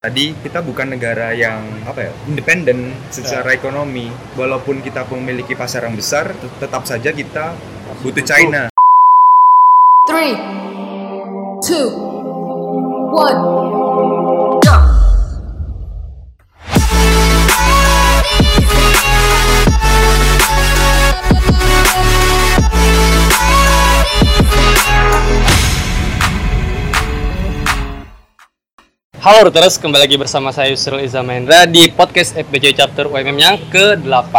Tadi kita bukan negara yang apa ya independen secara ekonomi. Walaupun kita memiliki pasar yang besar, tet- tetap saja kita butuh China. Three, two, one, Halo Reuters, kembali lagi bersama saya Yusril Iza Mahendra di podcast FBC Chapter UMM yang ke-8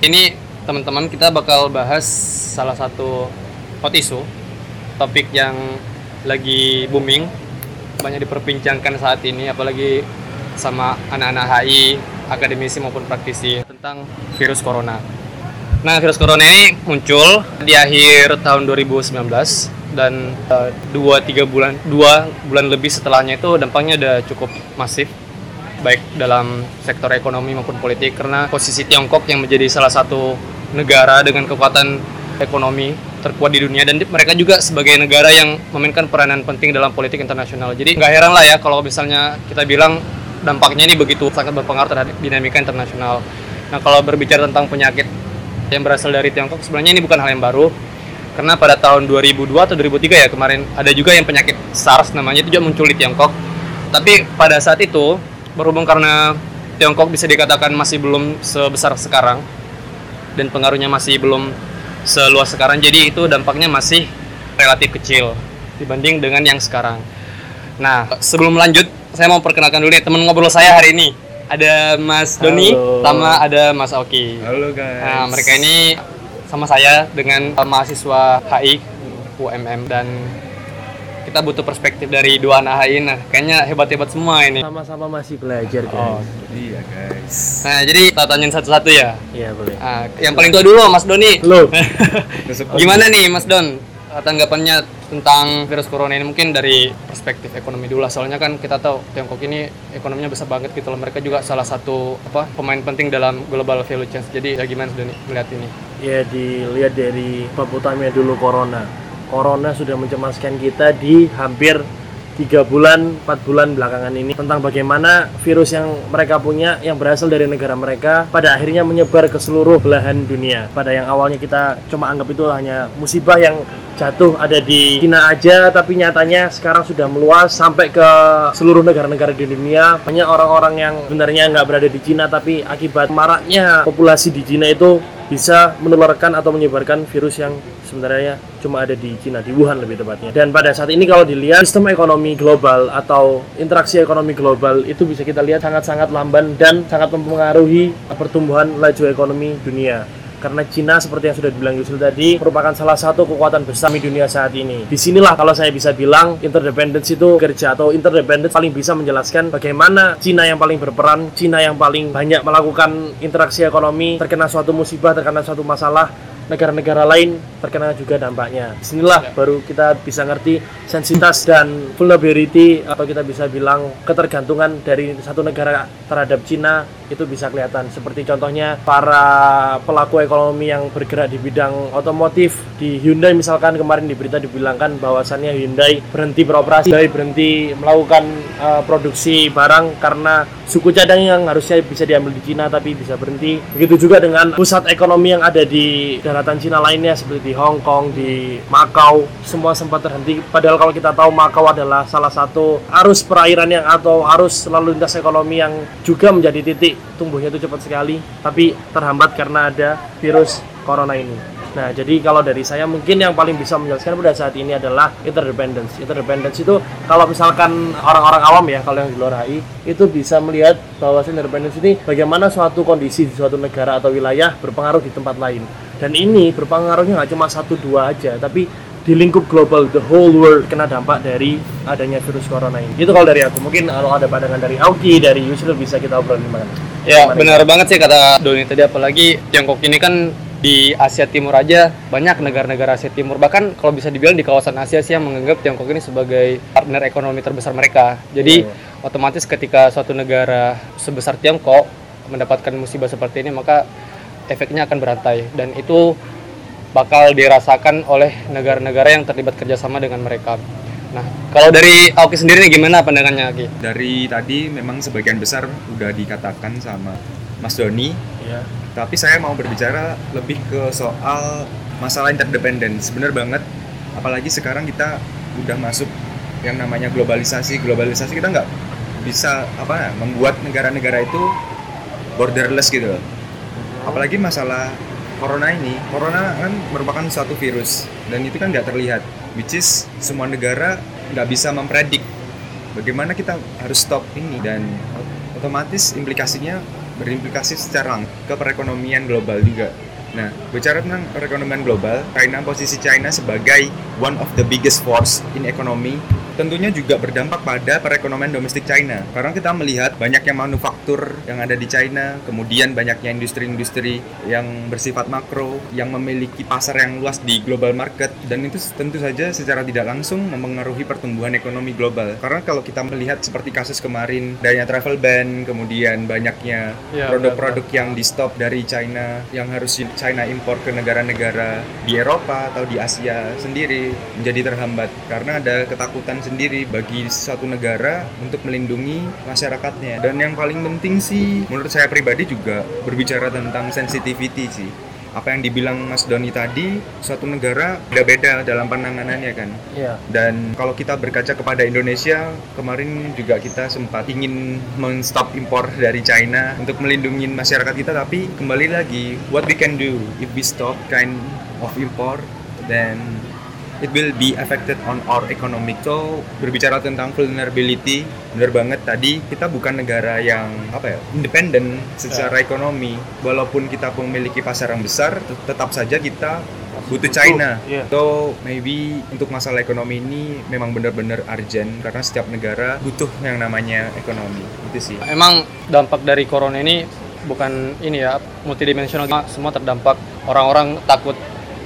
Ini teman-teman kita bakal bahas salah satu hot issue Topik yang lagi booming Banyak diperbincangkan saat ini apalagi sama anak-anak HI, akademisi maupun praktisi Tentang virus corona. Nah, virus corona ini muncul di akhir tahun 2019 dan eh, dua tiga bulan dua bulan lebih setelahnya itu dampaknya udah cukup masif baik dalam sektor ekonomi maupun politik karena posisi Tiongkok yang menjadi salah satu negara dengan kekuatan ekonomi terkuat di dunia dan mereka juga sebagai negara yang memainkan peranan penting dalam politik internasional. Jadi nggak heran lah ya kalau misalnya kita bilang dampaknya ini begitu sangat berpengaruh terhadap dinamika internasional. Nah kalau berbicara tentang penyakit yang berasal dari Tiongkok sebenarnya ini bukan hal yang baru karena pada tahun 2002 atau 2003 ya kemarin ada juga yang penyakit SARS namanya itu juga muncul di Tiongkok tapi pada saat itu berhubung karena Tiongkok bisa dikatakan masih belum sebesar sekarang dan pengaruhnya masih belum seluas sekarang jadi itu dampaknya masih relatif kecil dibanding dengan yang sekarang nah sebelum lanjut saya mau perkenalkan dulu nih teman ngobrol saya hari ini ada Mas Doni Halo. sama ada Mas Oki Halo guys. Nah, mereka ini sama saya dengan uh, mahasiswa HI UMM dan kita butuh perspektif dari dua anak HI. Nah, kayaknya hebat-hebat semua ini. Sama-sama masih belajar Oh. guys. Iya guys. Nah, jadi kita tanyain satu-satu ya. Iya boleh. Nah, yang paling tua dulu Mas Doni. Lo. Gimana nih Mas Don? Tanggapannya tentang virus corona ini mungkin dari perspektif ekonomi dulu lah. Soalnya kan kita tahu Tiongkok ini ekonominya besar banget gitu loh. Mereka juga salah satu apa pemain penting dalam global value chain. Jadi ya gimana Doni melihat ini? Ya dilihat dari bab dulu corona. Corona sudah mencemaskan kita di hampir tiga bulan, empat bulan belakangan ini tentang bagaimana virus yang mereka punya yang berasal dari negara mereka pada akhirnya menyebar ke seluruh belahan dunia. Pada yang awalnya kita cuma anggap itu hanya musibah yang jatuh ada di Cina aja tapi nyatanya sekarang sudah meluas sampai ke seluruh negara-negara di dunia banyak orang-orang yang sebenarnya nggak berada di Cina tapi akibat maraknya populasi di Cina itu bisa menularkan atau menyebarkan virus yang sebenarnya cuma ada di Cina di Wuhan lebih tepatnya. Dan pada saat ini kalau dilihat sistem ekonomi global atau interaksi ekonomi global itu bisa kita lihat sangat-sangat lamban dan sangat mempengaruhi pertumbuhan laju ekonomi dunia karena Cina seperti yang sudah dibilang Yusul tadi merupakan salah satu kekuatan besar di dunia saat ini. Di sinilah kalau saya bisa bilang interdependence itu kerja atau interdependence paling bisa menjelaskan bagaimana Cina yang paling berperan, Cina yang paling banyak melakukan interaksi ekonomi, terkena suatu musibah, terkena suatu masalah, negara-negara lain terkena juga dampaknya. Di sinilah baru kita bisa ngerti sensitivitas dan vulnerability atau kita bisa bilang ketergantungan dari satu negara terhadap Cina itu bisa kelihatan. Seperti contohnya para pelaku ekonomi yang bergerak di bidang otomotif di Hyundai misalkan kemarin di berita dibilangkan bahwasannya Hyundai berhenti beroperasi, Hyundai berhenti melakukan eh, produksi barang karena suku cadang yang harusnya bisa diambil di Cina tapi bisa berhenti. Begitu juga dengan pusat ekonomi yang ada di daratan Cina lainnya seperti di Hong Kong, di Makau, semua sempat terhenti. Padahal kalau kita tahu Makau adalah salah satu arus perairan yang atau arus lalu lintas ekonomi yang juga menjadi titik tumbuhnya itu cepat sekali, tapi terhambat karena ada virus corona ini. Nah, jadi kalau dari saya mungkin yang paling bisa menjelaskan pada saat ini adalah interdependence. Interdependence itu kalau misalkan orang-orang awam ya, kalau yang di luar HI itu bisa melihat bahwa interdependence ini bagaimana suatu kondisi di suatu negara atau wilayah berpengaruh di tempat lain. Dan ini berpengaruhnya nggak cuma satu dua aja, tapi di lingkup global, the whole world kena dampak dari adanya virus corona ini. Itu kalau dari aku. Mungkin kalau ada pandangan dari Auki, dari Yusril bisa kita obrolin mana. Ya, benar banget sih kata Doni tadi apalagi Tiongkok ini kan di Asia Timur aja banyak negara-negara Asia Timur bahkan kalau bisa dibilang di kawasan Asia sih yang menganggap Tiongkok ini sebagai partner ekonomi terbesar mereka. Jadi Iya, otomatis ketika suatu negara sebesar Tiongkok mendapatkan musibah seperti ini maka efeknya akan berantai dan itu bakal dirasakan oleh negara-negara yang terlibat kerjasama dengan mereka. Nah, kalau dari Aoki sendiri nih gimana pandangannya Aki? Dari tadi memang sebagian besar udah dikatakan sama Mas Doni, ya tapi saya mau berbicara lebih ke soal masalah interdependence. Bener banget, apalagi sekarang kita udah masuk yang namanya globalisasi. Globalisasi kita nggak bisa apa membuat negara-negara itu borderless gitu loh. Apalagi masalah corona ini, corona kan merupakan suatu virus. Dan itu kan nggak terlihat, which is semua negara nggak bisa mempredik bagaimana kita harus stop ini. Dan otomatis implikasinya berimplikasi secara ke perekonomian global juga. Nah, bicara tentang perekonomian global, China posisi China sebagai one of the biggest force in economy tentunya juga berdampak pada perekonomian domestik China. Karena kita melihat banyaknya manufaktur yang ada di China, kemudian banyaknya industri-industri yang bersifat makro, yang memiliki pasar yang luas di global market, dan itu tentu saja secara tidak langsung mempengaruhi pertumbuhan ekonomi global. Karena kalau kita melihat seperti kasus kemarin, adanya travel ban, kemudian banyaknya Ya, produk-produk yang di stop dari China, yang harus China impor ke negara-negara di Eropa atau di Asia sendiri menjadi terhambat karena ada ketakutan sendiri bagi suatu negara untuk melindungi masyarakatnya. Dan yang paling penting sih menurut saya pribadi juga berbicara tentang sensitivity sih. Apa yang dibilang Mas Doni tadi, suatu negara beda-beda dalam penanganannya kan. ya Dan kalau kita berkaca kepada Indonesia, kemarin juga kita sempat ingin men-stop impor dari China untuk melindungi masyarakat kita, tapi kembali lagi, what we can do if we stop kind of import, then it will be affected on our economic. So, berbicara tentang vulnerability, benar banget tadi kita bukan negara yang apa ya, independen secara ekonomi. Walaupun kita memiliki pasar yang besar, tet- tetap saja kita butuh China. Iya. So maybe untuk masalah ekonomi ini memang benar-benar urgent karena setiap negara butuh yang namanya ekonomi. Itu sih. Emang dampak dari corona ini bukan ini ya multidimensional semua terdampak orang-orang takut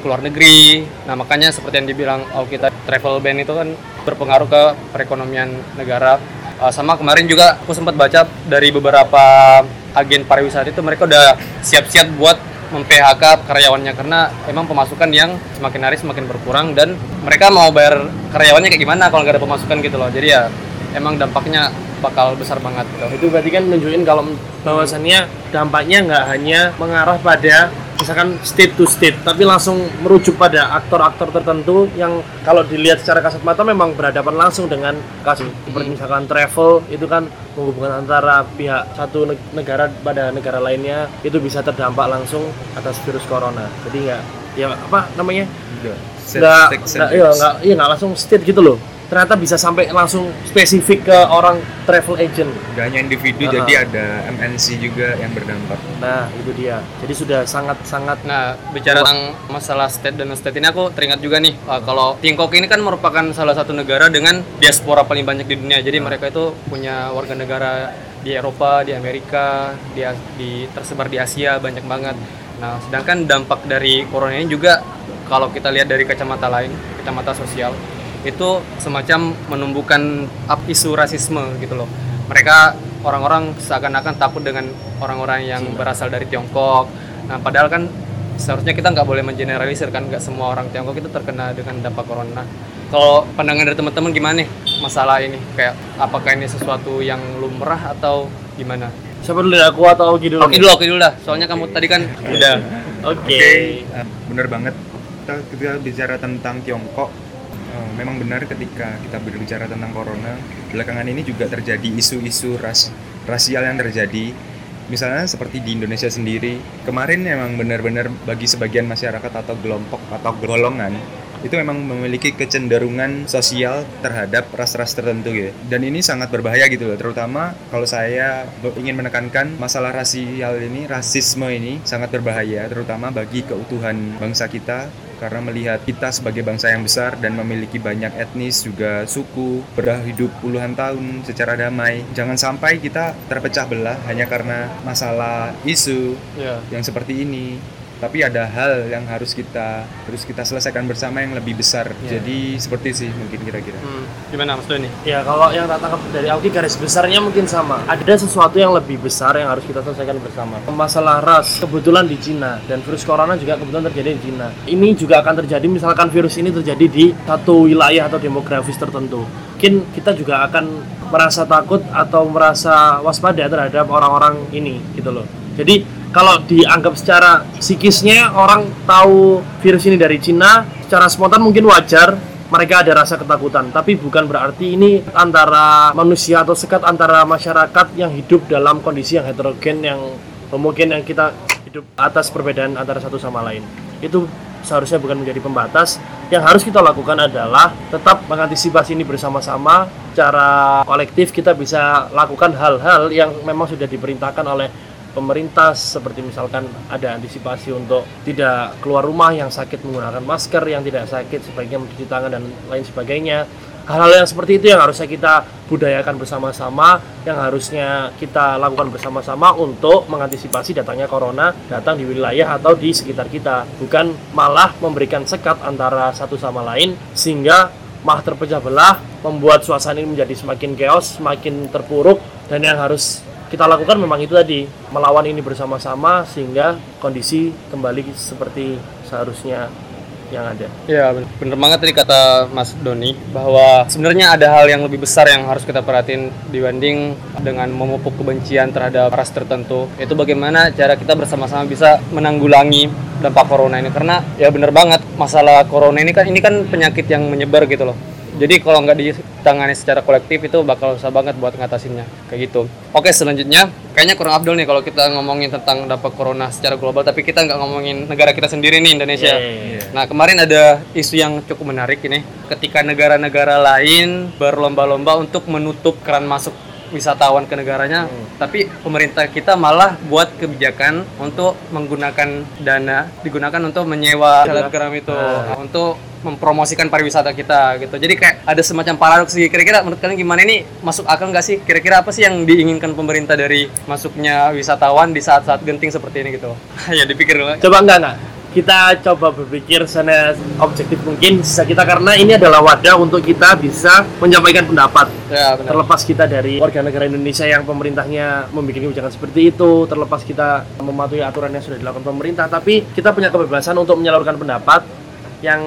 keluar negeri. Nah makanya seperti yang dibilang oh kita travel ban itu kan berpengaruh ke perekonomian negara. Uh, sama kemarin juga aku sempat baca dari beberapa agen pariwisata itu mereka udah siap-siap buat mem-PHK karyawannya. Karena emang pemasukan yang semakin hari semakin berkurang dan mereka mau bayar karyawannya kayak gimana kalau nggak ada pemasukan gitu loh. Jadi ya emang dampaknya bakal besar banget gitu. itu berarti kan nunjukin kalau bahwasannya dampaknya nggak hanya mengarah pada misalkan state to state tapi langsung merujuk pada aktor-aktor tertentu yang kalau dilihat secara kasat mata memang berhadapan langsung dengan kasus. Seperti misalkan travel itu kan menghubungkan antara pihak satu neg- negara pada negara lainnya itu bisa terdampak langsung atas virus corona. Jadi nggak ya apa namanya? Nggak. Nggak iya nggak iya nggak langsung state gitu loh ternyata bisa sampai langsung spesifik ke orang travel agent Gak hanya individu, Ah. jadi ada MNC juga yang berdampak. nah itu dia jadi sudah sangat sangat Nah, bicara tentang masalah state dan state ini aku teringat juga nih uh, kalau Tiongkok ini kan merupakan salah satu negara dengan diaspora paling banyak di dunia. Jadi mereka itu punya warga negara di Eropa, di Amerika, di, di tersebar di Asia banyak banget. Nah, sedangkan dampak dari corona ini juga kalau kita lihat dari kacamata lain, kacamata sosial, itu semacam menumbuhkan up isu rasisme gitu loh. Mereka orang-orang seakan-akan takut dengan orang-orang yang berasal dari Tiongkok. Nah, padahal kan seharusnya kita nggak boleh mengeneralisir kan nggak semua orang Tiongkok itu terkena dengan dampak corona. Kalau pandangan dari teman-teman gimana nih masalah ini? Kayak apakah ini sesuatu yang lumrah atau gimana? siapa dulu aku atau Ogi dulu Oke nih? dulu, oke dulu dah. Soalnya kamu tadi kan udah oke Eh, bener banget. Kita ketika bicara tentang Tiongkok, eh, memang benar ketika kita berbicara tentang corona, belakangan ini juga terjadi isu-isu ras rasial yang terjadi. Misalnya seperti di Indonesia sendiri, kemarin memang benar-benar bagi sebagian masyarakat atau kelompok atau golongan itu memang memiliki kecenderungan sosial terhadap ras-ras tertentu ya. Dan ini sangat berbahaya gitu loh, terutama kalau saya ingin menekankan masalah rasial ini, rasisme ini sangat berbahaya, terutama bagi keutuhan bangsa kita karena melihat kita sebagai bangsa yang besar dan memiliki banyak etnis juga suku berdah hidup puluhan tahun secara damai jangan sampai kita terpecah belah hanya karena masalah isu ya. yang seperti ini tapi ada hal yang harus kita harus kita selesaikan bersama yang lebih besar. Iya. Jadi seperti sih mungkin kira-kira. Hmm, gimana Mas Doni? Ya kalau yang tak tangkap dari Auki garis besarnya mungkin sama. Ada sesuatu yang lebih besar yang harus kita selesaikan bersama. Masalah ras kebetulan di Cina dan virus corona juga kebetulan terjadi di Cina. Ini juga akan terjadi misalkan virus ini terjadi di satu wilayah atau demografis tertentu. Mungkin kita juga akan merasa takut atau merasa waspada terhadap orang-orang ini gitu loh. Jadi kalau dianggap secara psikisnya orang tahu virus ini dari Cina, secara spontan mungkin wajar mereka ada rasa ketakutan, tapi bukan berarti ini antara manusia atau sekat antara masyarakat yang hidup dalam kondisi yang heterogen yang mungkin yang kita hidup atas perbedaan antara satu sama lain. Itu seharusnya bukan menjadi pembatas. Yang harus kita lakukan adalah tetap mengantisipasi ini bersama-sama. Secara kolektif kita bisa lakukan hal-hal yang memang sudah diperintahkan oleh pemerintah seperti misalkan ada antisipasi untuk tidak keluar rumah yang sakit menggunakan masker yang tidak sakit sebaiknya mencuci tangan dan lain sebagainya. Hal-hal yang seperti itu yang harusnya kita budayakan bersama-sama yang harusnya kita lakukan bersama-sama untuk mengantisipasi datangnya corona datang di wilayah atau di sekitar kita. Bukan malah memberikan sekat antara satu sama lain sehingga malah terpecah belah membuat suasana ini menjadi semakin chaos semakin terpuruk dan yang harus kita lakukan memang itu tadi melawan ini bersama-sama sehingga kondisi kembali seperti seharusnya yang ada. Ya bener banget tadi kata Mas Doni bahwa sebenarnya ada hal yang lebih besar yang harus kita perhatiin dibanding dengan memupuk kebencian terhadap ras tertentu. Itu bagaimana cara kita bersama-sama bisa menanggulangi dampak corona ini karena ya bener banget masalah corona ini kan ini kan penyakit yang menyebar gitu loh. Jadi kalau nggak ditangani secara kolektif itu bakal susah banget buat ngatasinnya kayak gitu. Oke selanjutnya kayaknya kurang abdul nih kalau kita ngomongin tentang dampak corona secara global tapi kita nggak ngomongin negara kita sendiri nih Indonesia. Iya, iya, iya. Nah kemarin ada isu yang cukup menarik ini ketika negara-negara lain berlomba-lomba untuk menutup keran masuk wisatawan ke negaranya, tapi pemerintah kita malah buat kebijakan untuk menggunakan dana digunakan untuk menyewa selebgram itu untuk mempromosikan pariwisata kita gitu. Jadi kayak ada semacam paradoks sih. Kira-kira menurut kalian gimana ini masuk akal nggak sih? Kira-kira apa sih yang diinginkan pemerintah dari masuknya wisatawan di saat-saat genting seperti ini gitu? ya dipikir dulu. Coba enggak enggak kita coba berpikir sana objektif mungkin sisa kita karena ini adalah wadah untuk kita bisa menyampaikan pendapat Ya benar. terlepas kita dari warga negara Indonesia yang pemerintahnya membuat kebijakan seperti itu terlepas kita mematuhi aturan yang sudah dilakukan pemerintah tapi kita punya kebebasan untuk menyalurkan pendapat yang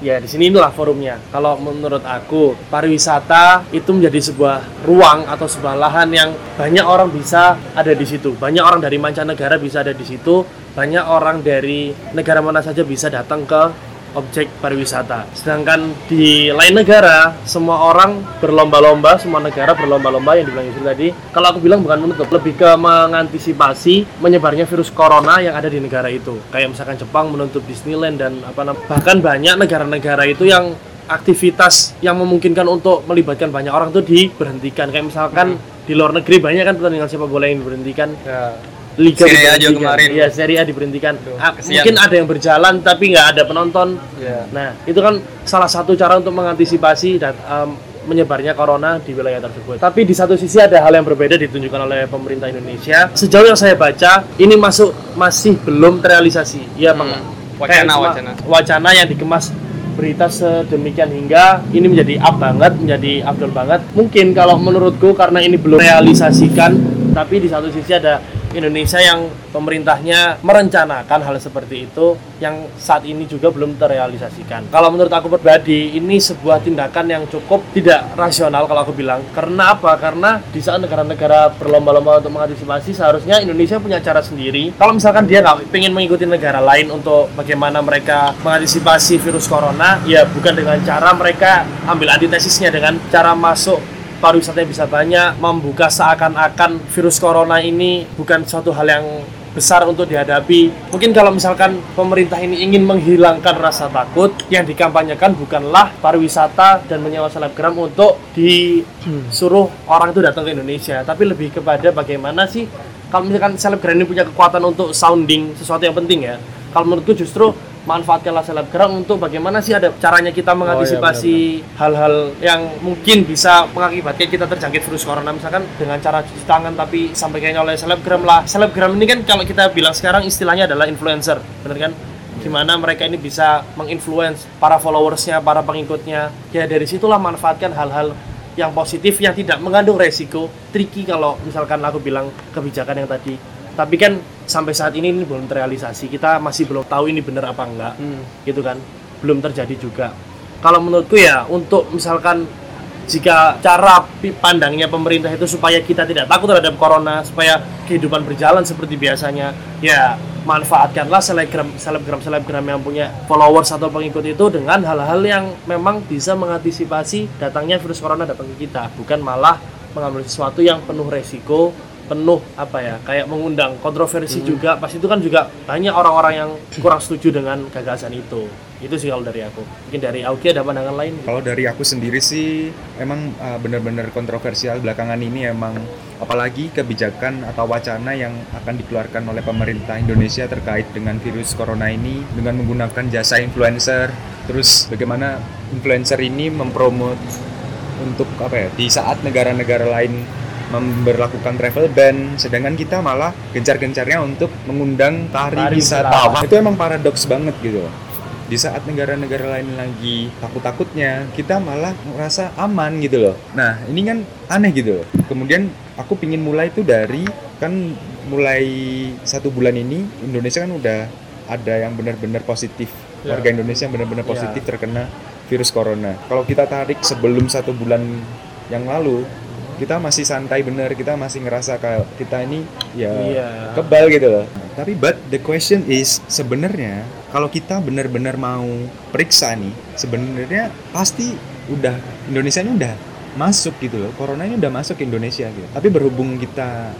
ya di sini inilah forumnya. Kalau menurut aku pariwisata itu menjadi sebuah ruang atau sebuah lahan yang banyak orang bisa ada di situ. Banyak orang dari mancanegara bisa ada di situ. Banyak orang dari negara mana saja bisa datang ke objek pariwisata. Sedangkan di lain negara, semua orang berlomba-lomba, semua negara berlomba-lomba yang dibilang Yusuf tadi. Kalau aku bilang bukan menutup, lebih ke mengantisipasi menyebarnya virus corona yang ada di negara itu. Kayak misalkan Jepang menutup Disneyland dan apa namanya. Bahkan banyak negara-negara itu yang aktivitas yang memungkinkan untuk melibatkan banyak orang itu diberhentikan. Kayak misalkan di luar negeri banyak kan pertandingan sepak bola yang diberhentikan Ya. Liga Serie A juga kemarin. Iya, Serie A diberhentikan. Aduh, Ah, mungkin ada yang berjalan tapi nggak ada penonton. Ya. Nah, itu kan salah satu cara untuk mengantisipasi dan em, menyebarnya corona di wilayah tersebut. Tapi di satu sisi ada hal yang berbeda ditunjukkan oleh pemerintah Indonesia. Sejauh yang saya baca, ini masuk masih belum terrealisasi. Iya, Bang. Hmm. Wacana, cuma wacana. Wacana yang dikemas berita sedemikian hingga ini menjadi up banget, menjadi abdul banget. Mungkin kalau menurutku karena ini belum realisasikan, tapi di satu sisi ada Indonesia yang pemerintahnya merencanakan hal seperti itu yang saat ini juga belum terrealisasikan. Kalau menurut aku pribadi ini sebuah tindakan yang cukup tidak rasional kalau aku bilang. Karena apa? Karena di saat negara-negara berlomba-lomba untuk mengantisipasi seharusnya Indonesia punya cara sendiri. Kalau misalkan dia nggak pengen mengikuti negara lain untuk bagaimana mereka mengantisipasi virus corona, ya bukan dengan cara mereka ambil antitesisnya dengan cara masuk pariwisata bisa banyak, membuka seakan-akan virus corona ini bukan suatu hal yang besar untuk dihadapi. Mungkin kalau misalkan pemerintah ini ingin menghilangkan rasa takut, yang dikampanyekan bukanlah pariwisata dan menyewa selebgram untuk disuruh orang itu datang ke Indonesia, tapi lebih kepada bagaimana sih kalau misalkan selebgram ini punya kekuatan untuk sounding sesuatu yang penting ya. Kalau menurutku justru manfaatkanlah selebgram untuk bagaimana sih ada caranya kita mengantisipasi hal-hal yang mungkin bisa mengakibatkan kita terjangkit virus corona. Misalkan dengan cara cuci tangan tapi sampaikannya oleh selebgram lah. Selebgram ini kan kalau kita bilang sekarang istilahnya adalah influencer bener kan? Gimana mereka ini bisa menginfluence para followersnya para pengikutnya. Ya dari situlah manfaatkan hal-hal yang positif yang tidak mengandung resiko. Tricky kalau misalkan aku bilang kebijakan yang tadi tapi kan sampai saat ini ini belum terrealisasi. Kita masih belum tahu ini benar apa enggak Hmm. gitu kan. Belum terjadi juga. Kalau menurutku ya untuk misalkan jika cara pandangnya pemerintah itu supaya kita tidak takut terhadap corona supaya kehidupan berjalan seperti biasanya ya manfaatkanlah selebgram selebgram selebgram yang punya followers atau pengikut itu dengan hal-hal yang memang bisa mengantisipasi datangnya virus corona datang ke kita. Bukan malah mengambil sesuatu yang penuh resiko penuh apa ya kayak mengundang kontroversi juga. Pasti itu kan juga banyak orang-orang yang kurang setuju dengan gagasan itu. Itu sih kalau dari aku. Mungkin dari Augie ada pandangan lain? Kalau dari aku sendiri sih emang uh, benar-benar kontroversial belakangan ini emang. Apalagi kebijakan atau wacana yang akan dikeluarkan oleh pemerintah Indonesia terkait dengan virus corona ini dengan menggunakan jasa influencer. Terus bagaimana influencer ini mempromot untuk apa ya di saat negara-negara lain memberlakukan travel ban sedangkan kita malah gencar-gencarnya untuk mengundang tari, wisatawan itu emang paradoks banget gitu loh. Di saat negara-negara lain lagi takut-takutnya kita malah merasa aman gitu loh. Nah ini kan aneh gitu loh. Kemudian aku pingin mulai itu dari kan mulai satu bulan ini Indonesia kan udah ada yang benar-benar positif. Ya. warga Indonesia yang benar-benar Ya. positif terkena virus corona. Kalau kita tarik sebelum satu bulan yang lalu kita masih santai bener. Kita masih ngerasa kayak kita ini ya Iya. kebal gitu loh. Tapi but the question is sebenarnya kalau kita benar-benar mau periksa nih sebenarnya pasti udah Indonesia ini udah masuk gitu loh. Corona ini udah masuk ke Indonesia gitu. Tapi berhubung kita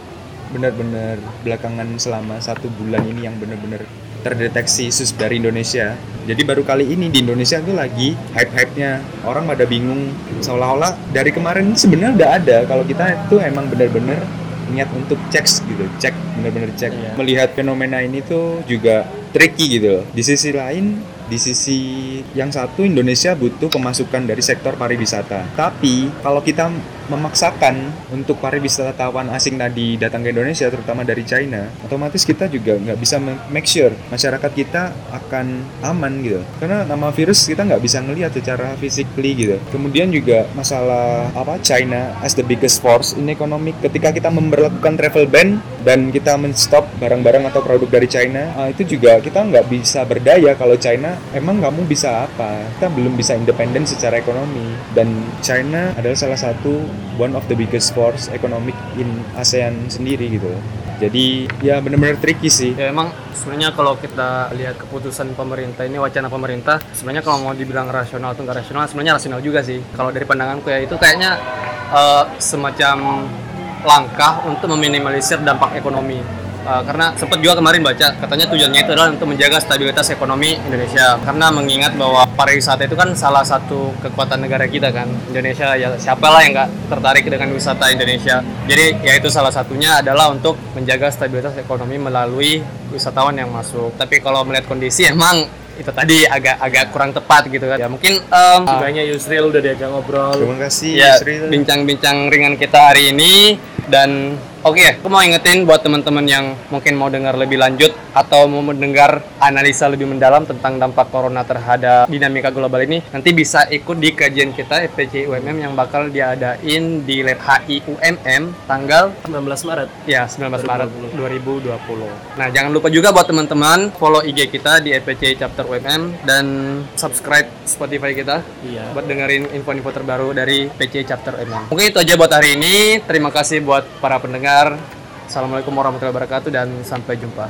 benar-benar belakangan selama satu bulan ini yang benar-benar terdeteksi sus dari Indonesia. Jadi baru kali ini di Indonesia tuh lagi hype-hype-nya. Orang pada bingung seolah-olah dari kemarin sebenarnya udah ada. Kalau kita itu emang benar-benar niat untuk cek gitu cek benar-benar cek. Iya. melihat fenomena ini tuh juga tricky gitu di sisi lain di sisi yang satu Indonesia butuh pemasukan dari sektor pariwisata. Tapi kalau kita memaksakan untuk pariwisatawan asing tadi datang ke Indonesia terutama dari China otomatis kita juga nggak bisa make sure masyarakat kita akan aman gitu. Karena nama virus kita nggak bisa ngelihat secara physically gitu. Kemudian juga masalah apa China as the biggest force in economic. Ketika kita memperlakukan travel ban dan kita menstop barang-barang atau produk dari China ah, itu juga kita nggak bisa berdaya kalau China emang kamu bisa apa. Kita belum bisa independen secara ekonomi. Dan China adalah salah satu one of the biggest force economic in ASEAN sendiri gitu jadi ya benar-benar tricky sih Ya emang sebenarnya kalau kita lihat keputusan pemerintah ini wacana pemerintah sebenarnya kalau mau dibilang rasional atau nggak rasional sebenarnya rasional juga sih. Kalau dari pandanganku ya itu kayaknya eh, semacam langkah untuk meminimalisir dampak ekonomi. Eh, karena sempat juga kemarin baca katanya tujuannya itu adalah untuk menjaga stabilitas ekonomi Indonesia. Karena mengingat bahwa pariwisata itu kan salah satu kekuatan negara kita kan Indonesia. Ya siapa lah yang nggak tertarik dengan wisata Indonesia. Jadi ya itu salah satunya adalah untuk menjaga stabilitas ekonomi melalui wisatawan yang masuk. Tapi kalau melihat kondisi emang itu tadi agak agak kurang tepat gitu kan. Ya mungkin em, Banyak Yusril udah diajak ngobrol. Terima kasih ya Yusril. bincang-bincang ringan kita hari ini. Dan oke aku mau ingetin buat teman-teman yang mungkin mau dengar lebih lanjut atau mau mendengar analisa lebih mendalam tentang dampak corona terhadap dinamika global ini nanti bisa ikut di kajian kita FPC UMM yang bakal diadain di Lab HI UMM tanggal 19 Maret Ya, 19 Maret 2020. Nah, jangan lupa juga buat teman-teman follow IG kita di FPC Chapter UMM dan subscribe Spotify kita iya buat dengerin info-info terbaru dari PC Chapter UMM. Mungkin itu aja buat hari ini. Terima kasih buat para pendengar. Assalamualaikum warahmatullahi wabarakatuh dan sampai jumpa.